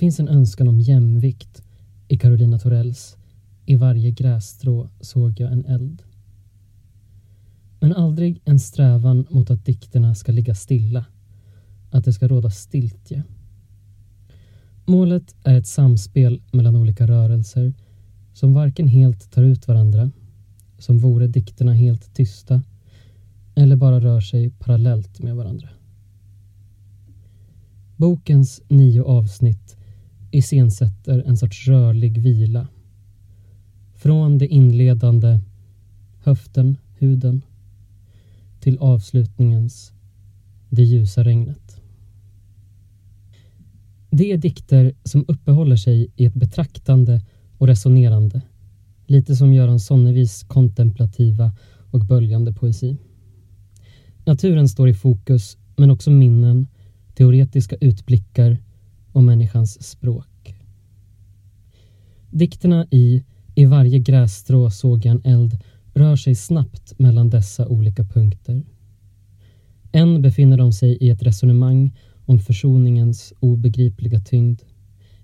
finns en önskan om jämvikt i Carolina Torells I varje grässtrå såg jag en eld. Men aldrig en strävan mot att dikterna ska ligga stilla, att det ska råda stiltje. Målet är ett samspel mellan olika rörelser som varken helt tar ut varandra, som vore dikterna helt tysta, eller bara rör sig parallellt med varandra. Bokens nio avsnitt iscensätter en sorts rörlig vila. Från det inledande höften, huden till avslutningens det ljusa regnet. Det är dikter som uppehåller sig i ett betraktande och resonerande, lite som Göran Sonnevis kontemplativa och böljande poesi. Naturen står i fokus, men också minnen, teoretiska utblickar och människans språk. Dikterna i I varje grässtrå såg jag en eld rör sig snabbt mellan dessa olika punkter. Än befinner de sig i ett resonemang om försoningens obegripliga tyngd.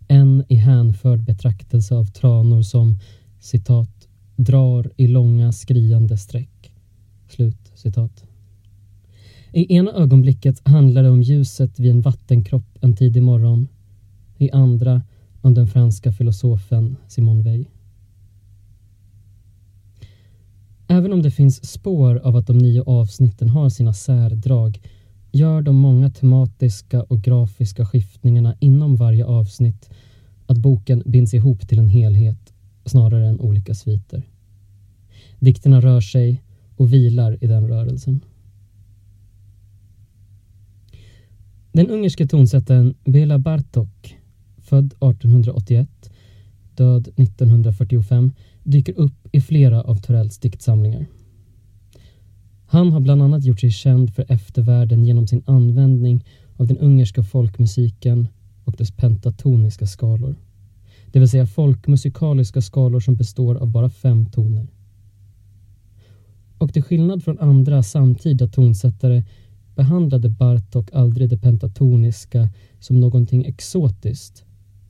En i hänförd betraktelse av tranor som citat drar i långa skriande streck. Slut citat. I ena ögonblicket handlar det om ljuset vid en vattenkropp en tidig morgon. I andra om den franska filosofen Simone Weil. Även om det finns spår av att de nio avsnitten har sina särdrag gör de många tematiska och grafiska skiftningarna inom varje avsnitt att boken binds ihop till en helhet snarare än olika sviter. Dikterna rör sig och vilar i den rörelsen. Den ungerske tonsättaren Bela Bartok, född 1881, död 1945, dyker upp i flera av Torells diktsamlingar. Han har bland annat gjort sig känd för eftervärlden genom sin användning av den ungerska folkmusiken och dess pentatoniska skalor. Det vill säga folkmusikaliska skalor som består av bara fem toner. Och till skillnad från andra samtida tonsättare behandlade Bartok aldrig det pentatoniska som någonting exotiskt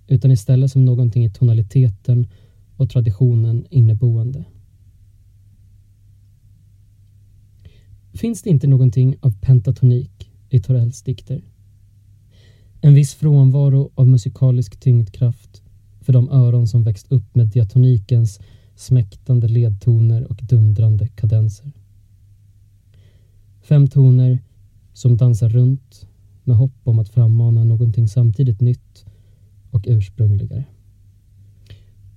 utan istället som någonting i tonaliteten och traditionen inneboende. Finns det inte någonting av pentatonik i Torells dikter? En viss frånvaro av musikalisk tyngdkraft för de öron som växt upp med diatonikens smäktande ledtoner och dundrande kadenser. Fem toner som dansar runt med hopp om att frammana någonting samtidigt nytt och ursprungligare.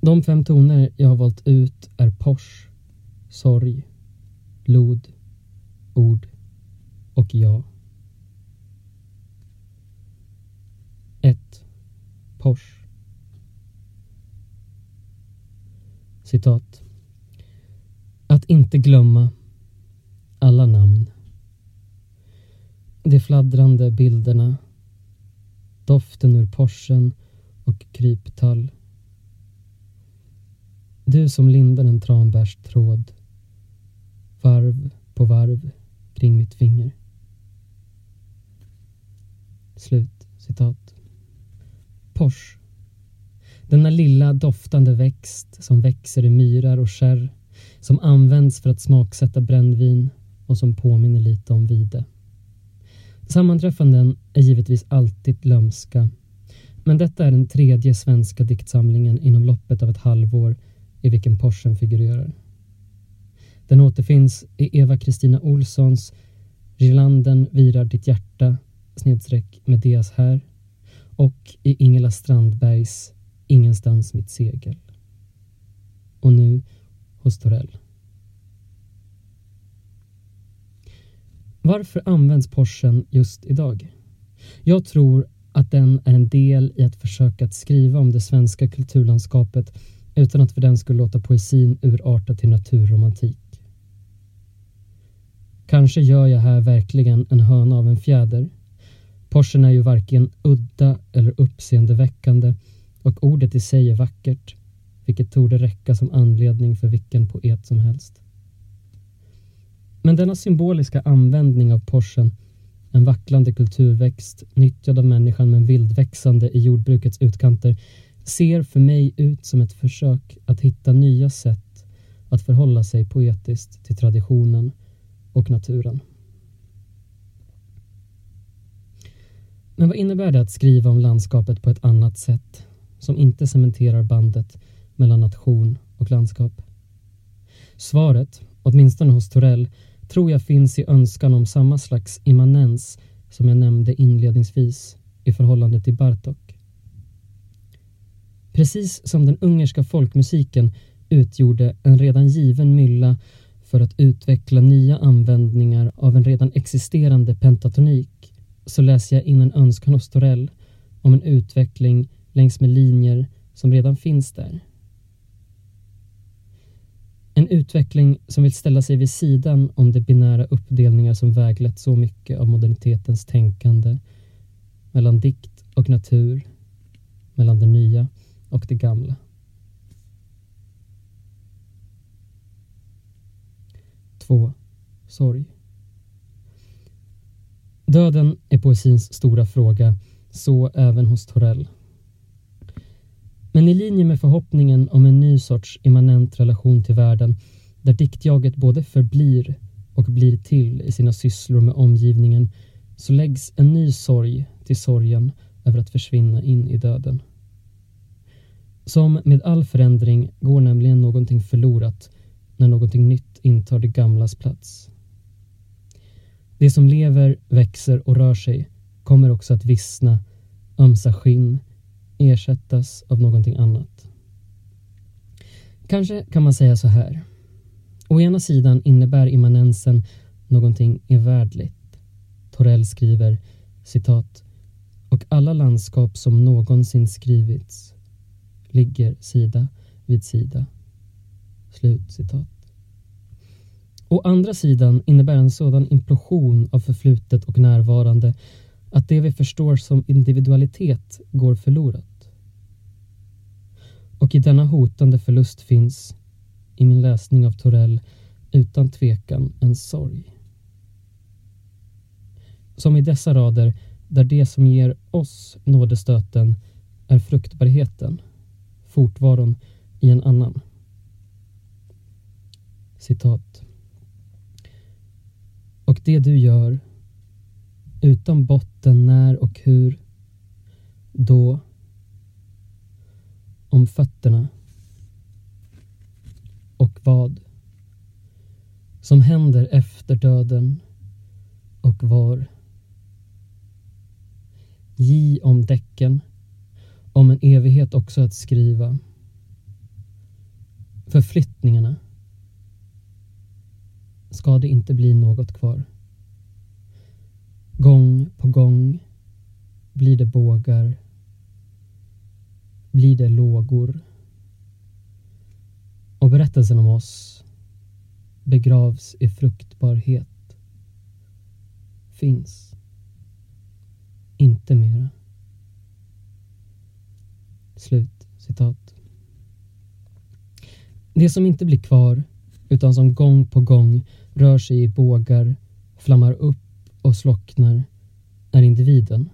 De fem toner jag har valt ut är Pors, sorg, lod, ord och ja. 1. Pors. Citat. Att inte glömma alla namn. De fladdrande bilderna. Doften ur porsen, och kryptall. Du som lindar en tranbärstråd. Varv på varv kring mitt finger. Slut citat. Pors. Denna lilla doftande växt som växer i myrar och skärr som används för att smaksätta brännvin och som påminner lite om vide. Sammanträffanden är givetvis alltid lömska men detta är den tredje svenska diktsamlingen inom loppet av ett halvår i vilken Porschen figurerar. Den återfinns i Eva-Kristina Olssons Girlanden virar ditt hjärta snedstreck Medeas här och i Ingela Strandbergs Ingenstans mitt segel. Och nu hos Torell. Varför används Porschen just idag? Jag tror att den är en del i ett försök att skriva om det svenska kulturlandskapet utan att för den skulle låta poesin urarta till naturromantik. Kanske gör jag här verkligen en höna av en fjäder. Porschen är ju varken udda eller uppseendeväckande och ordet i sig är vackert, vilket torde räcka som anledning för vilken poet som helst. Men denna symboliska användning av Porschen en vacklande kulturväxt nyttjad av människan men vildväxande i jordbrukets utkanter ser för mig ut som ett försök att hitta nya sätt att förhålla sig poetiskt till traditionen och naturen. Men vad innebär det att skriva om landskapet på ett annat sätt som inte cementerar bandet mellan nation och landskap? Svaret, åtminstone hos Torell, tror jag finns i önskan om samma slags immanens som jag nämnde inledningsvis i förhållande till Bartok. Precis som den ungerska folkmusiken utgjorde en redan given mylla för att utveckla nya användningar av en redan existerande pentatonik så läser jag in en önskan hos Torell om en utveckling längs med linjer som redan finns där. En utveckling som vill ställa sig vid sidan om de binära uppdelningar som väglett så mycket av modernitetens tänkande mellan dikt och natur, mellan det nya och det gamla. Två. Sorg. Döden är poesins stora fråga, så även hos Torell. Men i linje med förhoppningen om en ny sorts immanent relation till världen där diktjaget både förblir och blir till i sina sysslor med omgivningen så läggs en ny sorg till sorgen över att försvinna in i döden. Som med all förändring går nämligen någonting förlorat när någonting nytt intar det gamlas plats. Det som lever, växer och rör sig kommer också att vissna, ömsa skinn, ersättas av någonting annat. Kanske kan man säga så här. Å ena sidan innebär immanensen någonting evärdligt. Torell skriver citat och alla landskap som någonsin skrivits ligger sida vid sida. Slut citat. Å andra sidan innebär en sådan implosion av förflutet och närvarande att det vi förstår som individualitet går förlorat. Och i denna hotande förlust finns, i min läsning av Torell, utan tvekan en sorg. Som i dessa rader, där det som ger oss nådestöten är fruktbarheten, fortvaron i en annan. Citat. Och det du gör, utan botten när och hur, då om fötterna och vad som händer efter döden och var. J om däcken, om en evighet också att skriva. Förflyttningarna. Ska det inte bli något kvar? Gång på gång blir det bågar blir det lågor. Och berättelsen om oss begravs i fruktbarhet. Finns inte mera. Slut citat. Det som inte blir kvar utan som gång på gång rör sig i bågar, flammar upp och slocknar är individen.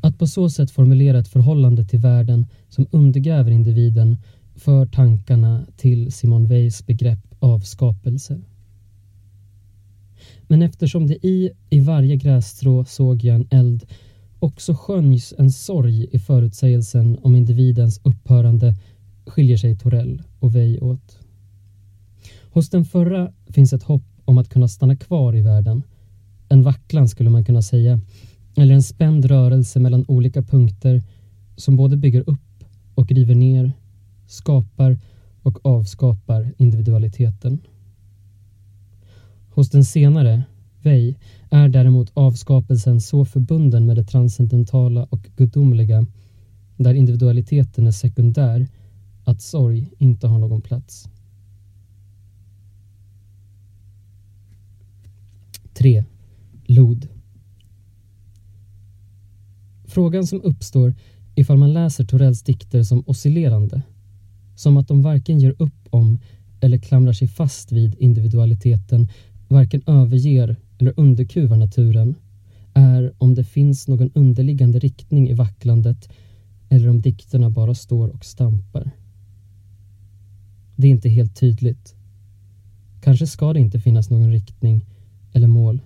Att på så sätt formulera ett förhållande till världen som undergräver individen för tankarna till Simon Weils begrepp av skapelse. Men eftersom det i, i varje grässtrå såg jag en eld också skönjs en sorg i förutsägelsen om individens upphörande skiljer sig Torell och Weil åt. Hos den förra finns ett hopp om att kunna stanna kvar i världen. En vacklan skulle man kunna säga eller en spänd rörelse mellan olika punkter som både bygger upp och river ner, skapar och avskapar individualiteten. Hos den senare, Vej, är däremot avskapelsen så förbunden med det transcendentala och gudomliga där individualiteten är sekundär att sorg inte har någon plats. 3. Lod Frågan som uppstår ifall man läser Torells dikter som oscillerande, som att de varken ger upp om eller klamrar sig fast vid individualiteten, varken överger eller underkuvar naturen, är om det finns någon underliggande riktning i vacklandet eller om dikterna bara står och stampar. Det är inte helt tydligt. Kanske ska det inte finnas någon riktning eller mål.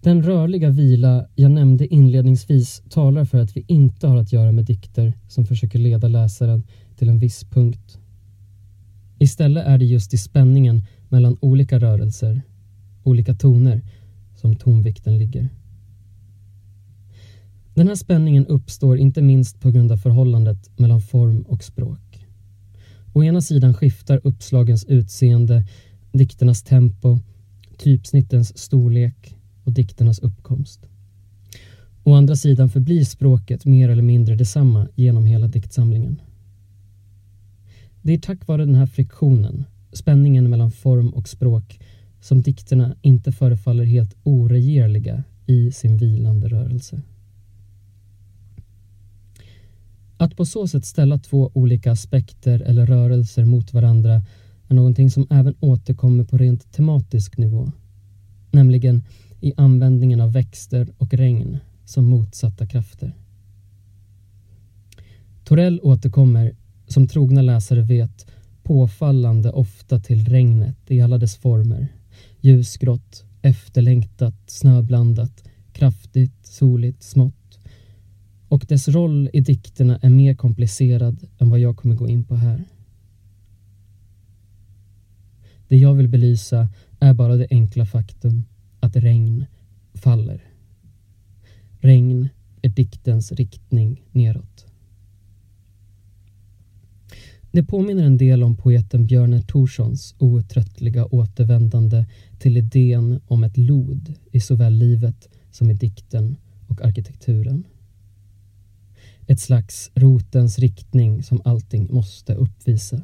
Den rörliga vila jag nämnde inledningsvis talar för att vi inte har att göra med dikter som försöker leda läsaren till en viss punkt. Istället är det just i spänningen mellan olika rörelser, olika toner, som tonvikten ligger. Den här spänningen uppstår inte minst på grund av förhållandet mellan form och språk. Å ena sidan skiftar uppslagens utseende, dikternas tempo, typsnittens storlek och dikternas uppkomst. Å andra sidan förblir språket mer eller mindre detsamma genom hela diktsamlingen. Det är tack vare den här friktionen, spänningen mellan form och språk, som dikterna inte förefaller helt oregerliga i sin vilande rörelse. Att på så sätt ställa två olika aspekter eller rörelser mot varandra är någonting som även återkommer på rent tematisk nivå. Nämligen i användningen av växter och regn som motsatta krafter. Torell återkommer, som trogna läsare vet, påfallande ofta till regnet i alla dess former. Ljusgrått, efterlängtat, snöblandat, kraftigt, soligt, smått. Och dess roll i dikterna är mer komplicerad än vad jag kommer gå in på här. Det jag vill belysa är bara det enkla faktum att regn faller. Regn är diktens riktning neråt. Det påminner en del om poeten Björne Torssons outtröttliga återvändande till idén om ett lod i såväl livet som i dikten och arkitekturen. Ett slags rotens riktning som allting måste uppvisa.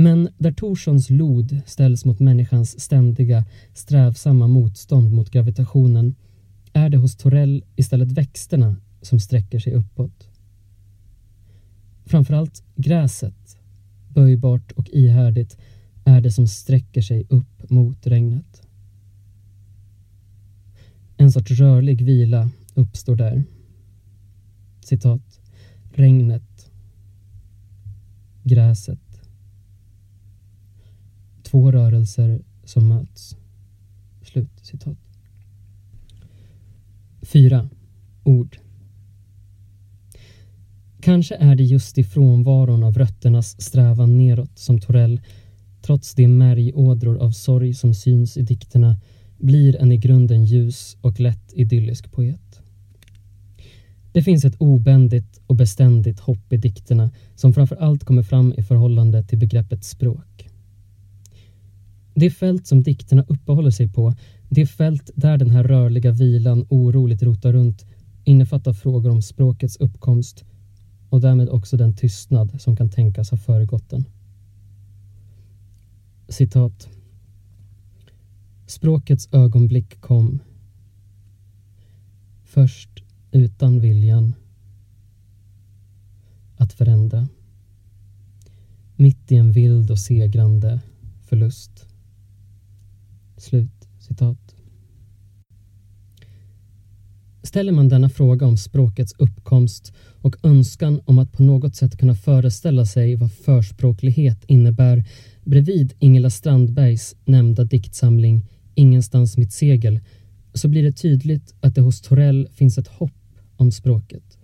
Men där Torssons lod ställs mot människans ständiga, strävsamma motstånd mot gravitationen är det hos Torell istället växterna som sträcker sig uppåt. Framförallt gräset, böjbart och ihärdigt, är det som sträcker sig upp mot regnet. En sorts rörlig vila uppstår där. Citat. Regnet. Gräset två rörelser som möts. Slut citat. 4. Ord. Kanske är det just i frånvaron av rötternas strävan neråt som Torell, trots de märgådror av sorg som syns i dikterna, blir en i grunden ljus och lätt idyllisk poet. Det finns ett obändigt och beständigt hopp i dikterna som framför allt kommer fram i förhållande till begreppet språk. Det fält som dikterna uppehåller sig på, det fält där den här rörliga vilan oroligt rotar runt, innefattar frågor om språkets uppkomst och därmed också den tystnad som kan tänkas ha föregått den. Citat. Språkets ögonblick kom. Först utan viljan att förändra. Mitt i en vild och segrande förlust. Slut citat. Ställer man denna fråga om språkets uppkomst och önskan om att på något sätt kunna föreställa sig vad förspråklighet innebär bredvid Ingela Strandbergs nämnda diktsamling Ingenstans mitt segel så blir det tydligt att det hos Torell finns ett hopp om språket.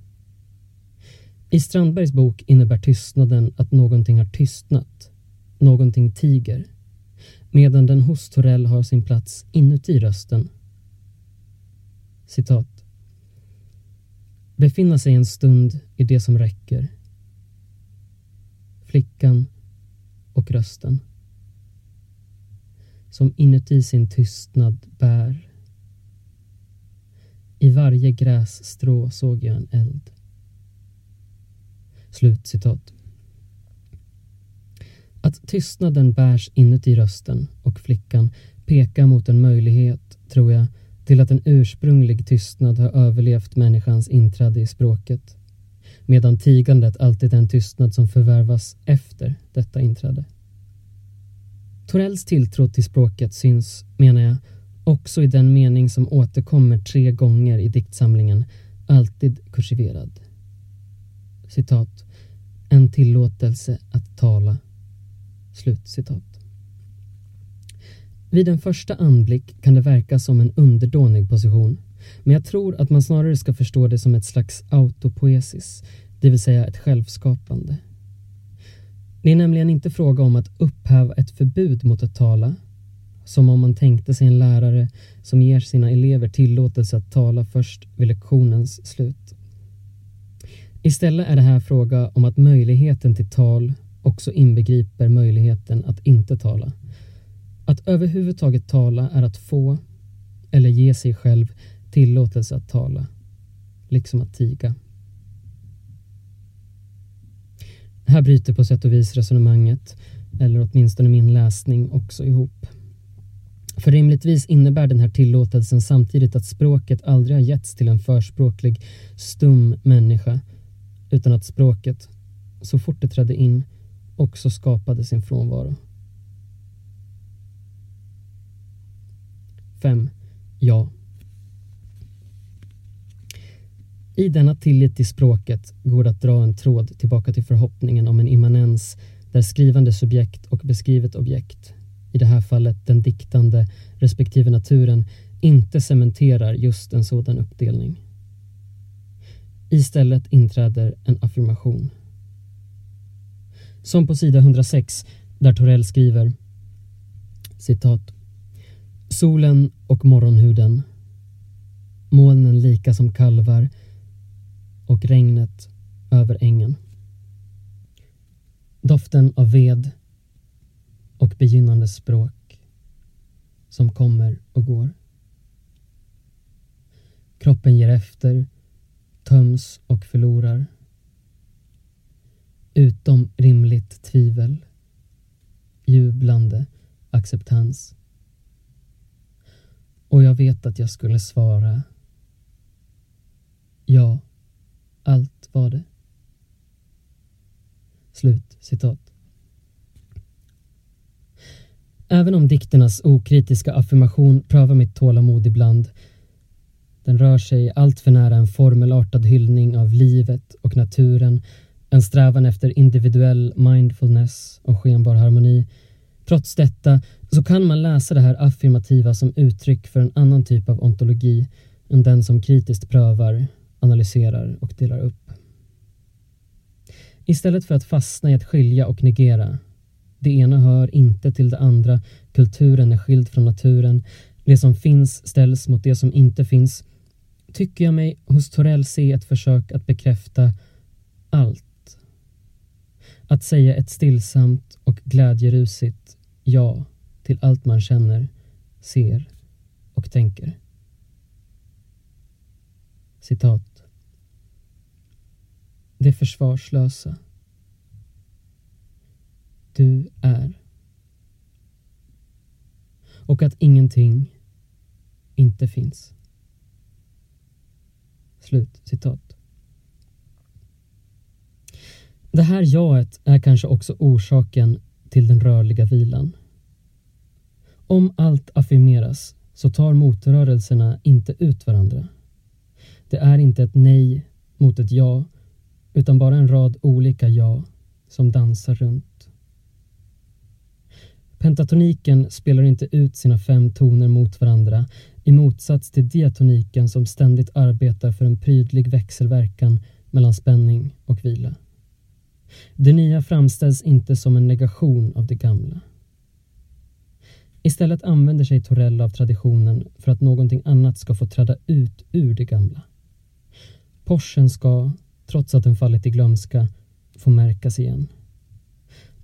I Strandbergs bok innebär tystnaden att någonting har tystnat, någonting tiger medan den hos Torell har sin plats inuti rösten. Citat. Befinna sig en stund i det som räcker. Flickan och rösten. Som inuti sin tystnad bär. I varje grässtrå såg jag en eld. Slut citat. Att tystnaden bärs inuti rösten och flickan pekar mot en möjlighet, tror jag, till att en ursprunglig tystnad har överlevt människans inträde i språket. Medan tigandet alltid är en tystnad som förvärvas efter detta inträde. Torells tilltro till språket syns, menar jag, också i den mening som återkommer tre gånger i diktsamlingen, alltid kursiverad. Citat. En tillåtelse att tala. Slutcitat. Vid en första anblick kan det verka som en underdånig position, men jag tror att man snarare ska förstå det som ett slags autopoesis, det vill säga ett självskapande. Det är nämligen inte fråga om att upphäva ett förbud mot att tala, som om man tänkte sig en lärare som ger sina elever tillåtelse att tala först vid lektionens slut. Istället är det här fråga om att möjligheten till tal också inbegriper möjligheten att inte tala. Att överhuvudtaget tala är att få, eller ge sig själv, tillåtelse att tala, liksom att tiga. Här bryter på sätt och vis resonemanget, eller åtminstone min läsning, också ihop. För rimligtvis innebär den här tillåtelsen samtidigt att språket aldrig har getts till en förspråklig, stum människa, utan att språket, så fort det trädde in, också skapade sin frånvaro. 5. Ja. I denna tillit till språket går det att dra en tråd tillbaka till förhoppningen om en immanens där skrivande subjekt och beskrivet objekt, i det här fallet den diktande respektive naturen, inte cementerar just en sådan uppdelning. Istället inträder en affirmation. Som på sida 106 där Torell skriver citat Solen och morgonhuden molnen lika som kalvar och regnet över ängen. Doften av ved och begynnande språk som kommer och går. Kroppen ger efter, töms och förlorar. Utom rimligt tvivel, jublande acceptans. Och jag vet att jag skulle svara Ja, allt var det. Slut citat. Även om dikternas okritiska affirmation prövar mitt tålamod ibland den rör sig allt för nära en formelartad hyllning av livet och naturen, en strävan efter individuell mindfulness och skenbar harmoni. Trots detta så kan man läsa det här affirmativa som uttryck för en annan typ av ontologi än den som kritiskt prövar, analyserar och delar upp. Istället för att fastna i att skilja och negera. Det ena hör inte till det andra, kulturen är skild från naturen, det som finns ställs mot det som inte finns, tycker jag mig hos Torell se ett försök att bekräfta allt. Att säga ett stillsamt och glädjerusigt ja till allt man känner, ser och tänker. Citat. Det försvarslösa. Du är. Och att ingenting inte finns. Slut citat. Det här jaet är kanske också orsaken till den rörliga vilan. Om allt affirmeras så tar motrörelserna inte ut varandra. Det är inte ett nej mot ett ja utan bara en rad olika ja som dansar runt. Pentatoniken spelar inte ut sina fem toner mot varandra i motsats till diatoniken som ständigt arbetar för en prydlig växelverkan mellan spänning och vila. Det nya framställs inte som en negation av det gamla. Istället använder sig Torell av traditionen för att någonting annat ska få träda ut ur det gamla. Porschen ska, trots att den fallit i glömska, få märkas igen.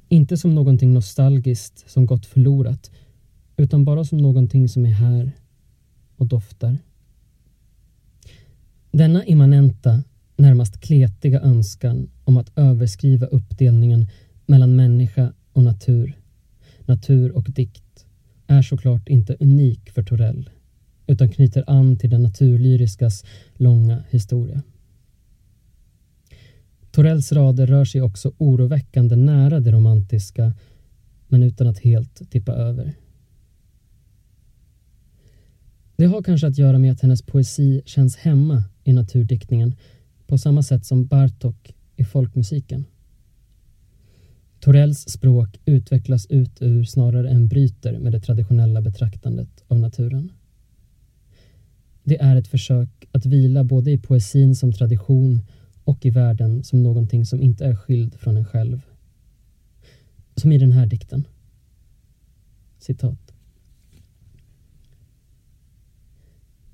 Inte som någonting nostalgiskt som gått förlorat, utan bara som någonting som är här och doftar. Denna immanenta, närmast kletiga önskan om att överskriva uppdelningen mellan människa och natur, natur och dikt, är såklart inte unik för Torell, utan knyter an till den naturlyriskas långa historia. Torells rader rör sig också oroväckande nära det romantiska, men utan att helt tippa över. Det har kanske att göra med att hennes poesi känns hemma i naturdiktningen på samma sätt som Bartok i folkmusiken. Torells språk utvecklas ut ur snarare än bryter med det traditionella betraktandet av naturen. Det är ett försök att vila både i poesin som tradition och i världen som någonting som inte är skild från en själv. Som i den här dikten. Citat.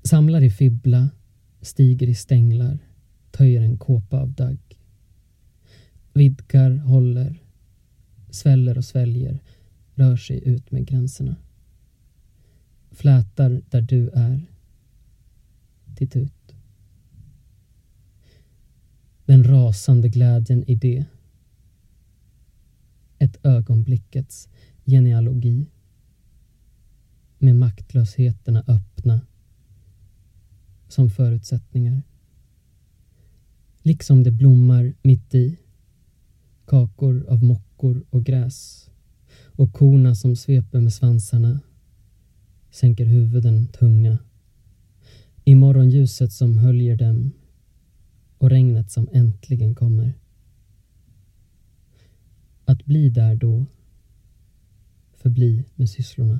Samlar i fibbla, stiger i stänglar, töjer en kåpa av dagg. Vidgar, håller, sväller och sväljer, rör sig ut med gränserna. Flätar där du är. Titt ut. Den rasande glädjen i det. Ett ögonblickets genealogi. Med maktlösheterna öppna som förutsättningar. Liksom det blommar mitt i. Kakor av mockor och gräs. Och korna som sveper med svansarna sänker huvuden tunga. I morgonljuset som höljer dem och regnet som äntligen kommer. Att bli där då, förbli med sysslorna.